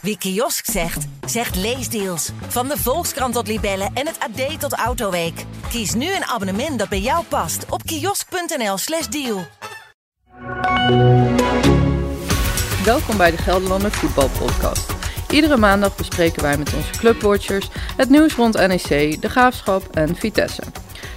Wie kiosk zegt, zegt leesdeals. Van de Volkskrant tot Libellen en het AD tot Autoweek. Kies nu een abonnement dat bij jou past op kiosk.nl/slash deal. Welkom bij de Gelderlander Voetbalpodcast. Iedere maandag bespreken wij met onze clubwatchers het nieuws rond NEC, de Graafschap en Vitesse.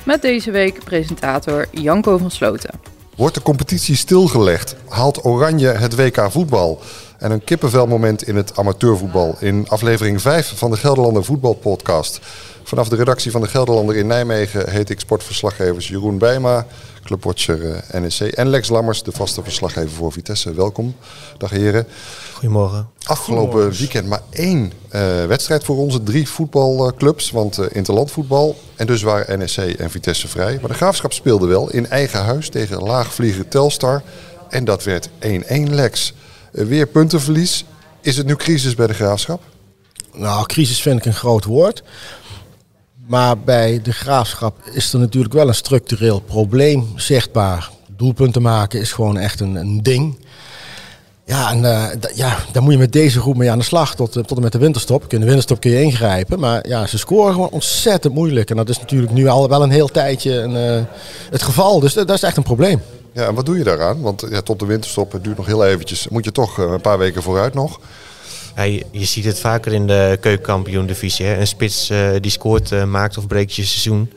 Met deze week presentator Janko van Sloten. Wordt de competitie stilgelegd? Haalt Oranje het WK voetbal? En een kippenvelmoment in het amateurvoetbal. In aflevering 5 van de Gelderlander Voetbalpodcast. Vanaf de redactie van de Gelderlander in Nijmegen heet ik sportverslaggevers Jeroen Bijma, clubwatcher eh, NEC en Lex Lammers, de vaste verslaggever voor Vitesse. Welkom. Dag heren. Goedemorgen. Afgelopen weekend maar één uh, wedstrijd voor onze drie voetbalclubs, want uh, interlandvoetbal. En dus waren NEC en Vitesse vrij. Maar de Graafschap speelde wel in eigen huis tegen laagvlieger Telstar. En dat werd 1-1 Lex. Uh, weer puntenverlies. Is het nu crisis bij de Graafschap? Nou, crisis vind ik een groot woord. Maar bij de graafschap is er natuurlijk wel een structureel probleem zichtbaar. Doelpunten maken is gewoon echt een, een ding. Ja, en uh, ja, daar moet je met deze groep mee aan de slag tot, tot en met de winterstop. In de winterstop kun je ingrijpen. Maar ja, ze scoren gewoon ontzettend moeilijk. En dat is natuurlijk nu al wel een heel tijdje een, het geval. Dus dat is echt een probleem. Ja, en wat doe je daaraan? Want ja, tot de winterstop, het duurt nog heel eventjes. Moet je toch een paar weken vooruit nog. Ja, je, ziet het vaker in de keukenkampioen-divisie. Een spits uh, die scoort, uh, maakt of breekt je seizoen.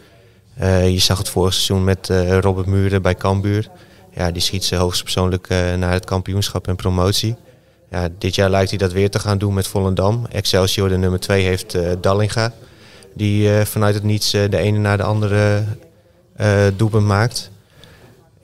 Je zag het vorig seizoen met Robert Muren bij Cambuur. Ja, die schiet ze hoogstpersoonlijk naar het kampioenschap en promotie. Ja, dit jaar lijkt hij dat weer te gaan doen met Volendam. Excelsior, de nummer 2, heeft Dallinga. Die vanuit het niets de ene na de andere doelpunt maakt.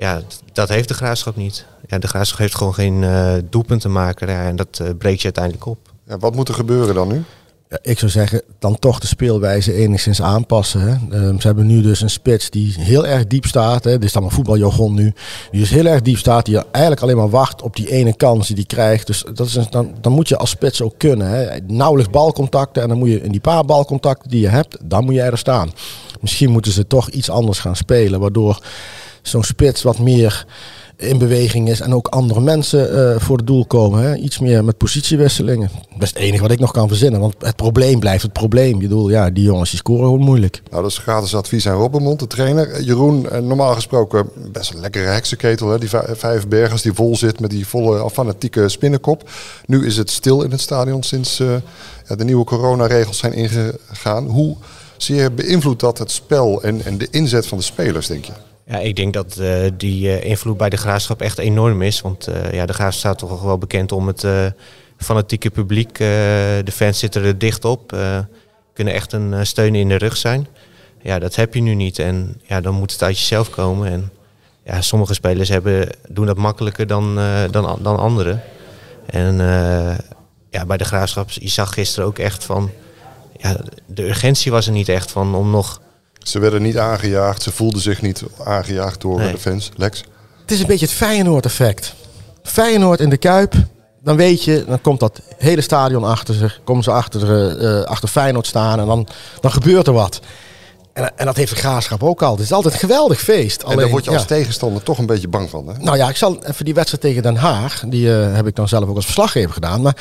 Ja, dat heeft de graafschap niet ja, de Graafschap heeft gewoon geen uh, doelpunten maken. Ja, en dat uh, breekt je uiteindelijk op. Ja, wat moet er gebeuren dan nu? Ja, ik zou zeggen, dan toch de speelwijze enigszins aanpassen. Hè. Uh, ze hebben nu dus een spits die heel erg diep staat. Hè. Dit is dan een voetbaljargon nu. Die dus heel erg diep staat. Die eigenlijk alleen maar wacht op die ene kans die hij krijgt. Dus dat is een, dan, dan moet je als spits ook kunnen. Hè. Nauwelijks balcontacten. En dan moet je in die paar balcontacten die je hebt, dan moet je er staan. Misschien moeten ze toch iets anders gaan spelen. Waardoor zo'n spits wat meer in beweging is en ook andere mensen uh, voor het doel komen. Hè? Iets meer met positiewisselingen. Is het enige wat ik nog kan verzinnen. Want het probleem blijft het probleem. Je bedoel, ja, die jongens die scoren gewoon moeilijk. Nou, dat is gratis advies aan Robbenmond, de trainer. Jeroen, eh, normaal gesproken best een lekkere heksenketel. Hè? Die vijf bergers die vol zit met die volle fanatieke spinnenkop. Nu is het stil in het stadion sinds de nieuwe coronaregels zijn ingegaan. Hoe zeer beïnvloedt dat het spel en, en de inzet van de spelers, denk je? Ja, ik denk dat uh, die uh, invloed bij de graafschap echt enorm is. Want uh, ja, de graafschap staat toch wel bekend om het fanatieke publiek. de fans zitten er dicht op. kunnen echt een steun in de rug zijn. Ja, dat heb je nu niet. En ja, dan moet het uit jezelf komen. En ja, sommige spelers hebben, doen dat makkelijker dan, dan, dan anderen. En ja, bij de graafschap, je zag gisteren ook echt van. Ja, de urgentie was er niet echt van om nog ze werden niet aangejaagd, ze voelden zich niet aangejaagd door nee. de fans. Lex? Het is een beetje het Feyenoord-effect. Feyenoord in de Kuip, dan weet je, dan komt dat hele stadion achter zich. Komen ze achter, uh, achter Feyenoord staan en dan, dan gebeurt er wat. En, en dat heeft de graafschap ook al. Het is altijd een geweldig feest. Alleen, en daar word je als ja. tegenstander toch een beetje bang van. Hè? Nou ja, ik zal even die wedstrijd tegen Den Haag. Die uh, heb ik dan zelf ook als verslaggever gedaan. Maar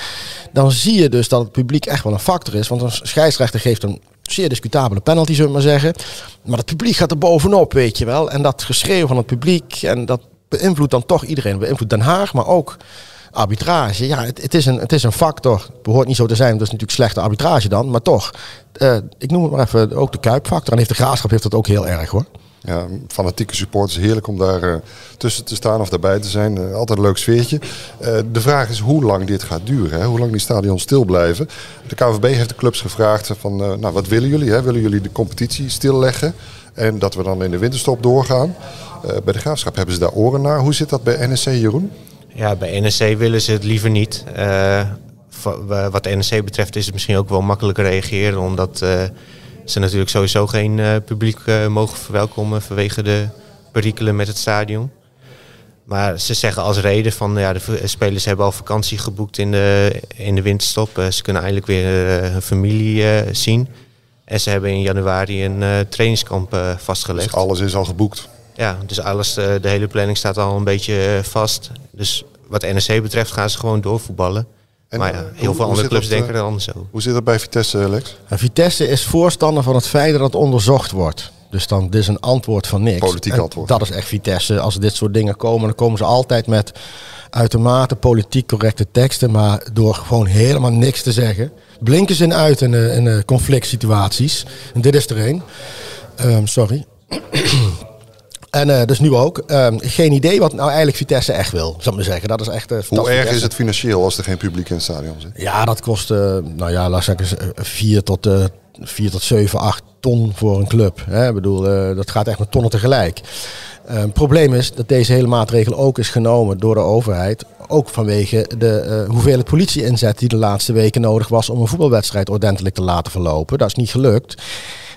dan zie je dus dat het publiek echt wel een factor is. Want een scheidsrechter geeft een zeer discutabele penalty, zullen we maar zeggen. Maar het publiek gaat er bovenop, weet je wel. En dat geschreeuw van het publiek, en dat beïnvloedt dan toch iedereen. Beïnvloedt Den Haag, maar ook arbitrage. Ja, het, het, is een, het is een factor. Het behoort niet zo te zijn, dat is natuurlijk slechte arbitrage dan. Maar toch, uh, ik noem het maar even ook de kuipfactor. En heeft de graafschap heeft dat ook heel erg hoor. Ja, fanatieke supporters, heerlijk om daar uh, tussen te staan of daarbij te zijn. Uh, altijd een leuk sfeertje. Uh, de vraag is hoe lang dit gaat duren, hè? hoe lang die stadions stil blijven. De KVB heeft de clubs gevraagd van, nou wat willen jullie? Hè? Willen jullie de competitie stilleggen en dat we dan in de winterstop doorgaan? bij de Graafschap hebben ze daar oren naar. Hoe zit dat bij NSC, Jeroen? Ja, bij NSC willen ze het liever niet. wat NSC betreft is het misschien ook wel makkelijker reageren, omdat ze natuurlijk sowieso geen uh, publiek uh, mogen verwelkomen vanwege de perikelen met het stadion. Maar ze zeggen als reden van ja, de spelers hebben al vakantie geboekt in de, in de winterstop. Uh, ze kunnen eindelijk weer hun familie zien. En ze hebben in januari een trainingskamp vastgelegd. Dus alles is al geboekt? Ja, dus alles, de hele planning staat al een beetje vast. Dus wat NEC betreft gaan ze gewoon doorvoetballen. En, maar eh, ja, hoe- heel hoe veel andere clubs dat, denken eh, er anders over. Hoe zit het bij Vitesse, Lex? En Vitesse is voorstander van het feit dat het onderzocht wordt. Dus dan dit is een antwoord van niks. Politiek En antwoord. Dat is echt Vitesse. Als dit soort dingen komen, dan komen ze altijd met uitermate politiek correcte teksten. Maar door gewoon helemaal niks te zeggen. Blinken ze in uit in, eh, in eh, conflict situaties. En dit is er een. Ehm, sorry. En eh, dus nu ook. Ehm, geen idee wat nou eigenlijk Vitesse echt wil, zou ik maar zeggen. Dat is echt. eh, Hoe erg is het financieel als er geen publiek in het stadion zit? Ja, dat kost, eh, nou ja, laat ik zeggen, eh, 4 tot, eh 4 tot 7, 8 ton voor een club. Hè? Ik bedoel, dat gaat echt met tonnen tegelijk. Eh, Het probleem is dat deze hele maatregel ook is genomen door de overheid. Ook vanwege de hoeveelheid politie-inzet die de laatste weken nodig was om een voetbalwedstrijd ordentelijk te laten verlopen. Dat is niet gelukt.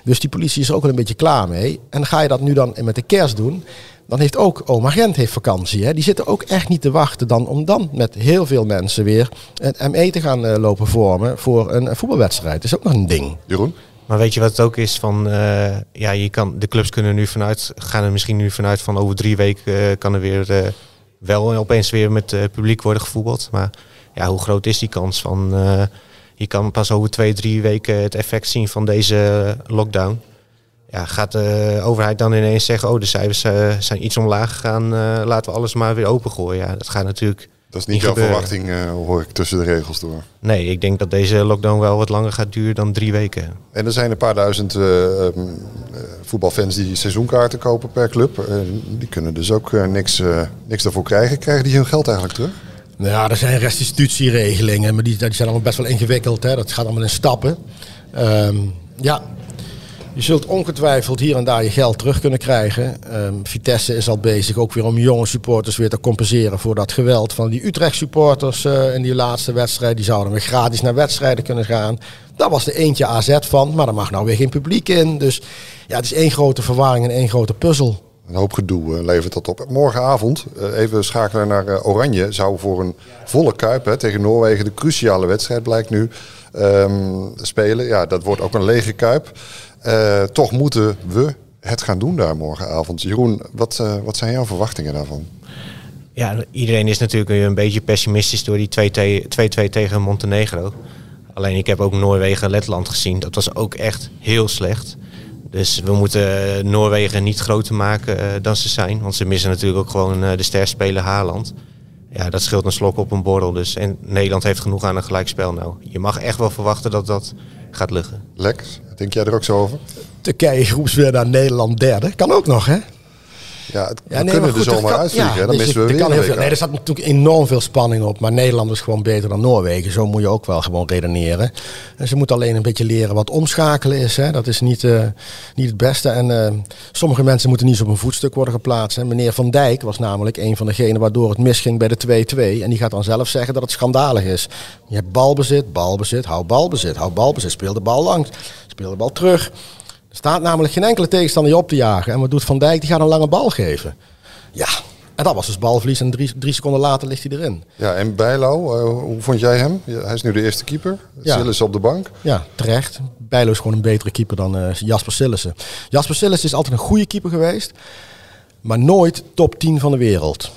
Dus die politie is er ook wel een beetje klaar mee. En ga je dat nu dan met de kerst doen, dan heeft ook oma Gent heeft vakantie. Hè? Die zitten ook echt niet te wachten dan om dan met heel veel mensen weer een ME te gaan eh, lopen vormen voor een, een voetbalwedstrijd. Dat is ook nog een ding. Jeroen? Maar weet je wat het ook is van, eh, ja, je kan, de clubs kunnen nu vanuit, gaan er misschien nu vanuit van over drie weken eh, kan er weer wel opeens weer met publiek worden gevoetbald. Maar ja, hoe groot is die kans van, eh, je kan pas over twee, drie weken het effect zien van deze lockdown. Ja, gaat de overheid dan ineens zeggen, oh de cijfers eh, zijn iets omlaag gegaan, eh, laten we alles maar weer opengooien. Ja, dat gaat natuurlijk Dat is niet Niet jouw gebeuren. verwachting, eh, hoor ik tussen de regels door. Nee, ik denk dat deze lockdown wel wat langer gaat duren dan drie weken. En er zijn een paar duizend eh, ehm, eh, voetbalfans die seizoenkaarten kopen per club. Die kunnen dus ook niks, niks daarvoor krijgen. Krijgen die hun geld eigenlijk terug? Nou ja, er zijn restitutieregelingen, maar die, zijn allemaal best wel ingewikkeld. Hè? Dat gaat allemaal in stappen. Ehm, ja, je zult ongetwijfeld hier en daar je geld terug kunnen krijgen. Ehm, Vitesse is al bezig ook weer om jonge supporters weer te compenseren voor dat geweld van die Utrecht supporters eh, in die laatste wedstrijd. Die zouden weer gratis naar wedstrijden kunnen gaan. Daar was er eentje AZ van, maar er mag nou weer geen publiek in. Dus ja, het is één grote verwarring en één grote puzzel. Een hoop gedoe eh, levert dat op. Morgenavond, eh, even schakelen naar eh, Oranje, zou voor een volle kuip hè, tegen Noorwegen de cruciale wedstrijd blijkt nu ehm, spelen. Ja, dat wordt ook een lege kuip. Toch moeten we het gaan doen daar morgenavond. Jeroen, wat, wat zijn jouw verwachtingen daarvan? Ja, iedereen is natuurlijk een beetje pessimistisch door die 2-2 tegen Montenegro. Alleen ik heb ook Noorwegen en Letland gezien. Dat was ook echt heel slecht. Dus we moeten Noorwegen niet groter maken eh, dan ze zijn. Want ze missen natuurlijk ook gewoon eh, de sterspeler Haaland. Ja, dat scheelt een slok op een borrel. Dus. En Nederland heeft genoeg aan een gelijkspel nou. Je mag echt wel verwachten dat dat gaat lukken. Lex, denk jij er ook zo over? Turkije groepswinnaar Nederland derde. Kan ook nog, hè? Ja, het, we nee, kunnen er goed, zomaar er kan- uitvliegen. ja, dan dus missen we er weer kan een heel veel, WK. Nee, er staat natuurlijk enorm veel spanning op. Maar Nederland is gewoon beter dan Noorwegen. Zo moet je ook wel gewoon redeneren. En ze moeten alleen een beetje leren wat omschakelen is. Hè. Dat is niet, eh, niet het beste. En eh, sommige mensen moeten niet zo op een voetstuk worden geplaatst. Hè. Meneer Van Dijk was namelijk een van degenen waardoor het misging bij de 2-2. En die gaat dan zelf zeggen dat het schandalig is. Je hebt balbezit, balbezit, hou balbezit, hou balbezit. Speel de bal langs, speel de bal terug. Er staat namelijk geen enkele tegenstander je op te jagen. En wat doet Van Dijk? Die gaat een lange bal geven. Ja, en dat was dus balverlies en drie, drie seconden later ligt hij erin. Ja, en Bijlo, eh, hoe vond jij hem? Ja, hij is nu de eerste keeper. Ja. Op de bank. Ja, terecht. Bijlo is gewoon een betere keeper dan eh, Jasper Sillissen. Jasper Sillissen is altijd een goede keeper geweest, maar nooit top 10 van de wereld.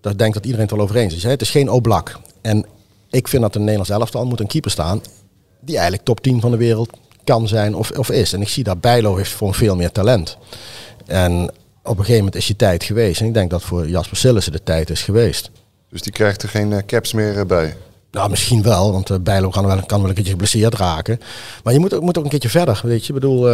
Daar denk ik dat iedereen het wel over eens is. Hè? Het is geen Oblak. En ik vind dat een Nederlands elftal moet een keeper staan die eigenlijk top 10 van de wereld kan zijn of, of is. En ik zie dat Bijlo heeft gewoon veel meer talent. En op een gegeven moment is die tijd geweest. En ik denk dat voor Jasper Sillissen de tijd is geweest. Dus die krijgt er geen eh, caps meer eh, bij. Nou, misschien wel, want uh, Bijlo kan wel, kan wel een keertje geblesseerd raken. Maar je moet, ook- moet ook een keertje verder, weet je. Ik bedoel,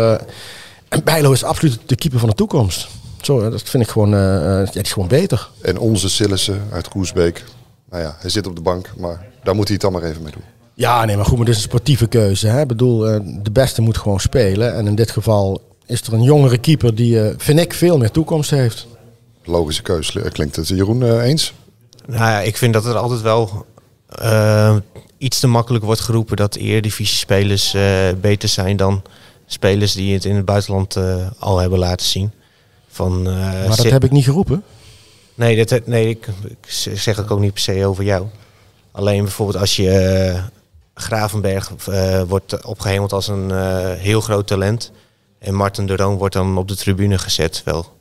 en Bijlo is absoluut de keeper van de toekomst. Zo, dat vind ik gewoon, ja, die is gewoon beter. En onze Sillissen uit Koersbeek. Nou ja, hij zit op de bank, maar daar moet hij het dan maar even mee doen. Ja, nee, maar goed, maar dit is een sportieve keuze. Hè? Ik bedoel, eh, de beste moet gewoon spelen. En in dit geval is er een jongere keeper die, eh, vind ik, veel meer toekomst heeft. Logische keuze eh, klinkt het. Jeroen, eh, eens? Nou ja, ik vind dat er altijd wel iets te makkelijk wordt geroepen dat eredivisie-spelers eh, beter zijn dan spelers die het in het buitenland eh, al hebben laten zien. Van, eh, maar dat heb ik niet geroepen. Nee, dat, nee ik, ik zeg het ook niet per se over jou. Alleen bijvoorbeeld als je Gravenberg eh, wordt opgehemeld als een eh, heel groot talent. En Martin de Roon wordt dan op de tribune gezet. Wel,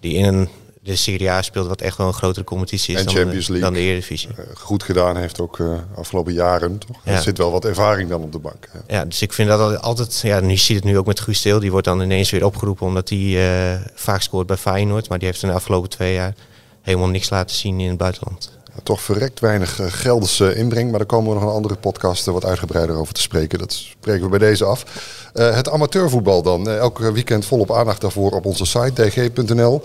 die in een de Serie A speelt, wat echt wel een grotere competitie is En dan, Champions de, League. dan de Eredivisie. Eh, goed gedaan heeft ook uh, afgelopen jaren. Toch? Ja. Er zit wel wat ervaring dan op de bank. Ja, dus ik vind dat al- altijd, ja, nu zie je het nu ook met Guus Til, die wordt dan ineens weer opgeroepen omdat hij eh, vaak scoort bij Feyenoord, maar die heeft in de afgelopen twee jaar helemaal niks laten zien in het buitenland. Toch verrekt weinig eh, Gelderse inbreng. Maar daar komen we nog een andere podcast eh, wat uitgebreider over te spreken. Dat spreken we bij deze af. Eh, het amateurvoetbal dan. Eh, elke weekend volop aandacht daarvoor op onze site dg.nl.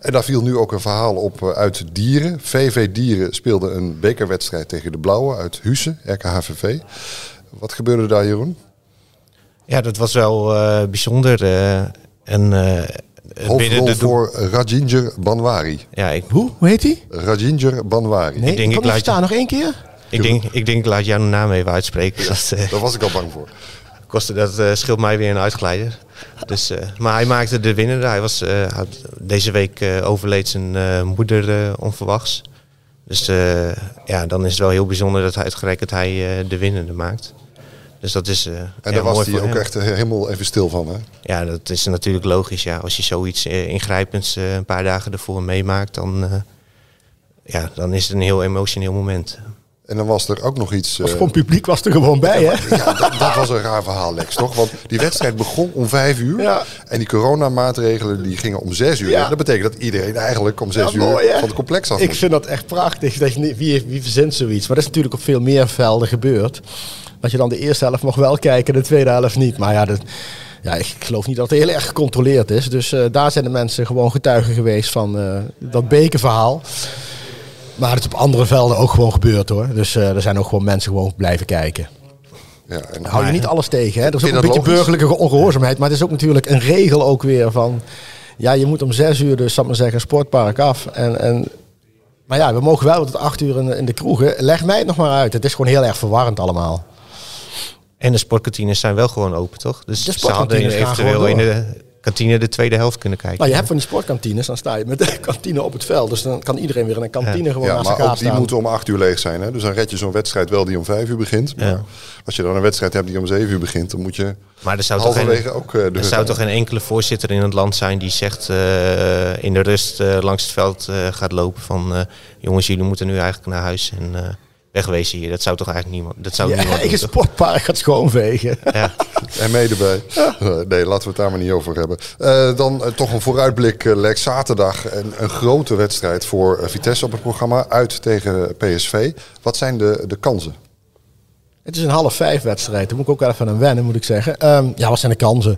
En daar viel nu ook een verhaal op eh, uit Dieren. VV Dieren speelde een bekerwedstrijd tegen de Blauwe uit Husse, RKHVV. Wat gebeurde daar, Jeroen? Ja, dat was wel eh, bijzonder. eh, en eh, binnen Hoofdrol de voor Rajinger Banwari. Ja, ik, Hoe? Hoe heet die? Rajinger Banwari. Nee, Ik denk, ik laat staan. Nog één keer? ik, denk, ik denk, laat jouw naam even uitspreken. Dat, eh, Daar was ik al bang voor. kostte, dat eh, scheelt mij weer een uitgeleider. Dus, eh, maar hij maakte de winnaar. Hij was, eh, had- deze week eh, overleed zijn eh, moeder eh, onverwachts. Dus eh, ja, dan is het wel heel bijzonder dat hij uitgerekend hij eh, de winnende maakt. Dus dat is. eh, En daar was hij ook hem. echt eh, helemaal even stil van. Hè? Ja, dat is natuurlijk logisch. Ja. Als je zoiets eh, ingrijpends eh, een paar dagen ervoor meemaakt, dan, eh, ja, dan is het een heel emotioneel moment. En dan was er ook nog iets. Was gewoon publiek was er gewoon bij, hè? ja, dat, dat was een raar verhaal, Lex, toch? Want die wedstrijd begon om vijf uur. Ja. En die coronamaatregelen die gingen om zes uur. Ja. Dat betekent dat iedereen eigenlijk om zes Ja, uur mooi, van het complex af Ik vind dat echt prachtig. Dat je, wie, wie verzint zoiets? Maar dat is natuurlijk op veel meer velden gebeurd. Dat je dan de eerste helft mag wel kijken, de tweede helft niet. Maar ja, dat, ja ik geloof niet dat het heel erg gecontroleerd is. Dus eh, daar zijn de mensen gewoon getuigen geweest van eh, dat bekerverhaal. Maar het is op andere velden ook gewoon gebeurd hoor. Dus eh, er zijn ook gewoon mensen gewoon blijven kijken. Ja, en Hou je niet alles tegen. Hè? Er is ook een beetje logisch? burgerlijke ongehoorzaamheid. Maar het is ook natuurlijk een regel ook weer van... Ja, je moet om zes uur dus, zal ik maar zeggen, sportpark af. En, en, maar ja, we mogen wel tot acht uur in, in de kroegen. Leg mij het nog maar uit. Het is gewoon heel erg verwarrend allemaal. En de sportkantines zijn wel gewoon open, toch? Dus De ze hadden sportkantines gaan eventueel in de kantine de tweede helft kunnen kijken. Nou, je hebt van die sportkantines, dan sta je met de kantine op het veld. Dus dan kan iedereen weer in een kantine gewoon ja, naast maar elkaar ook die staan. moeten om acht uur leeg zijn. Hè? Dus dan red je zo'n wedstrijd wel die om vijf uur begint. Maar Ja. als je dan een wedstrijd hebt die om zeven uur begint, dan moet je Maar er zou toch halverwege geen, ook eh, er zou toch geen enkele voorzitter in het land zijn die zegt eh, in de rust eh, langs het veld eh, gaat lopen van eh, jongens, jullie moeten nu eigenlijk naar huis en eh, wegwezen hier. Dat zou toch eigenlijk niemand. Dat zou Je niemand eigen sportpark gaat schoonvegen. Ja. En mee erbij. Eh, Nee, laten we het daar maar niet over hebben. Eh, dan eh, toch een vooruitblik, Lex. Zaterdag een, een grote wedstrijd voor Vitesse op het programma. Uit tegen PSV. Wat zijn de, de kansen? Het is een half vijf wedstrijd. Daar moet ik ook wel even aan wennen, moet ik zeggen. Ehm, ja, wat zijn de kansen?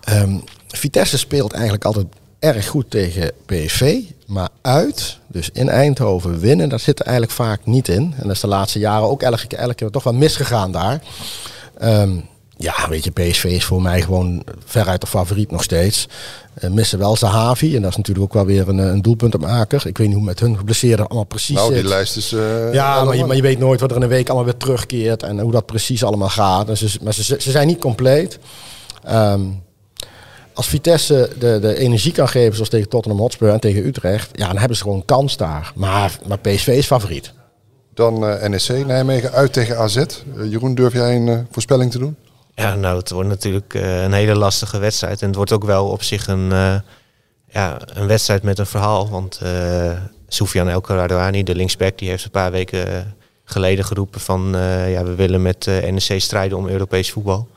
Ehm, Vitesse speelt eigenlijk altijd erg goed tegen PSV. Maar uit, dus in Eindhoven winnen, dat zit er eigenlijk vaak niet in. En dat is de laatste jaren ook elke keer, elke keer toch wel misgegaan daar. Ehm, ja, weet je, PSV is voor mij gewoon veruit de favoriet nog steeds. Eh, missen wel Zahavi. En dat is natuurlijk ook wel weer een, een doelpuntenmaker. Ik weet niet hoe met hun geblesseerden allemaal precies Nou, die zit. lijst is... eh, Ja, maar je, maar je weet nooit wat er in een week allemaal weer terugkeert en hoe dat precies allemaal gaat. Dus, ze- maar ze, ze zijn niet compleet. Ehm, als Vitesse de, de energie kan geven, zoals tegen Tottenham Hotspur en tegen Utrecht, ja, dan hebben ze gewoon kans daar. Maar, maar PSV is favoriet. Dan eh, NEC Nijmegen uit tegen AZ. Eh, Jeroen, durf jij een eh, voorspelling te doen? Ja, nou, het wordt natuurlijk een hele lastige wedstrijd. En het wordt ook wel op zich een, eh, ja, een wedstrijd met een verhaal. Want eh Soufiane El Karadouani, de linksback, die heeft een paar weken geleden geroepen van... eh, ja, we willen met NEC strijden om Europees voetbal.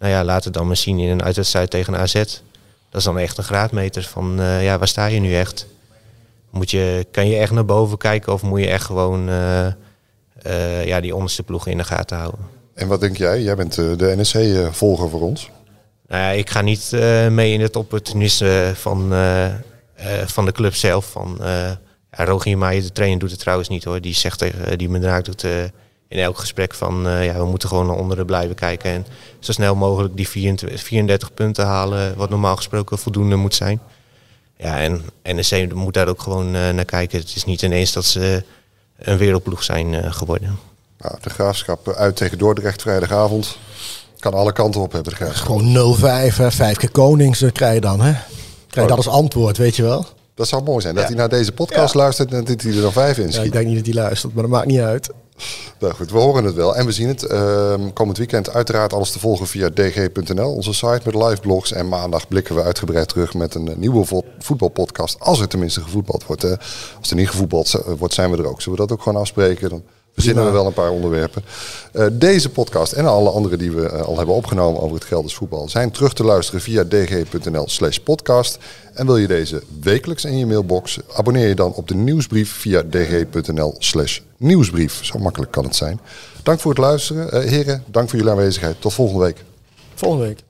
Nou ja, laat het dan maar zien in een uitwedstrijd tegen AZ. Dat is dan echt een graadmeter van, eh, ja, waar sta je nu echt? Moet je, kan je echt naar boven kijken of moet je echt gewoon eh, eh, ja, die onderste ploegen in de gaten houden? En wat denk jij? Jij bent de NEC-volger voor ons. Nou ja, ik ga niet mee in het opportunisme van, van de club zelf. Van, ja, Rogier de trainer, doet het trouwens niet hoor. Die zegt tegen die Medraak doet in elk gesprek van eh, ja, we moeten gewoon naar onderen blijven kijken. En zo snel mogelijk die 24, 34 punten halen, wat normaal gesproken voldoende moet zijn. Ja, en NEC moet daar ook gewoon eh, naar kijken. Het is niet ineens dat ze een wereldploeg zijn eh, geworden. Nou, de Graafschap uit tegen Dordrecht vrijdagavond. Kan alle kanten op hebben, de Graafschap. Gewoon 0-5, hè, vijf keer Konings krijg je dan. Hè? Krijg je Oh. dat als antwoord, weet je wel? Dat zou mooi zijn. Dat Ja. hij naar deze podcast Ja. luistert en dat hij er dan vijf in Ja, schiet. ik denk niet dat hij luistert, maar dat maakt niet uit. Nou goed, we horen het wel en we zien het. Ehm, komend weekend uiteraard alles te volgen via dg.nl, onze site met live blogs. En maandag blikken we uitgebreid terug met een eh, nieuwe vo- voetbalpodcast. Als er tenminste gevoetbald wordt. hè. Als er niet gevoetbald z- wordt, zijn we er ook. Zullen we dat ook gewoon afspreken? Dan verzinnen we wel een paar onderwerpen. Eh, deze podcast en alle andere die we eh, al hebben opgenomen over het Gelders voetbal... zijn terug te luisteren via dg.nl slash podcast. En wil je deze wekelijks in je mailbox... abonneer je dan op de nieuwsbrief via dg.nl slash nieuwsbrief. Zo makkelijk kan het zijn. Dank voor het luisteren. Eh, heren, dank voor jullie aanwezigheid. Tot volgende week. Volgende week.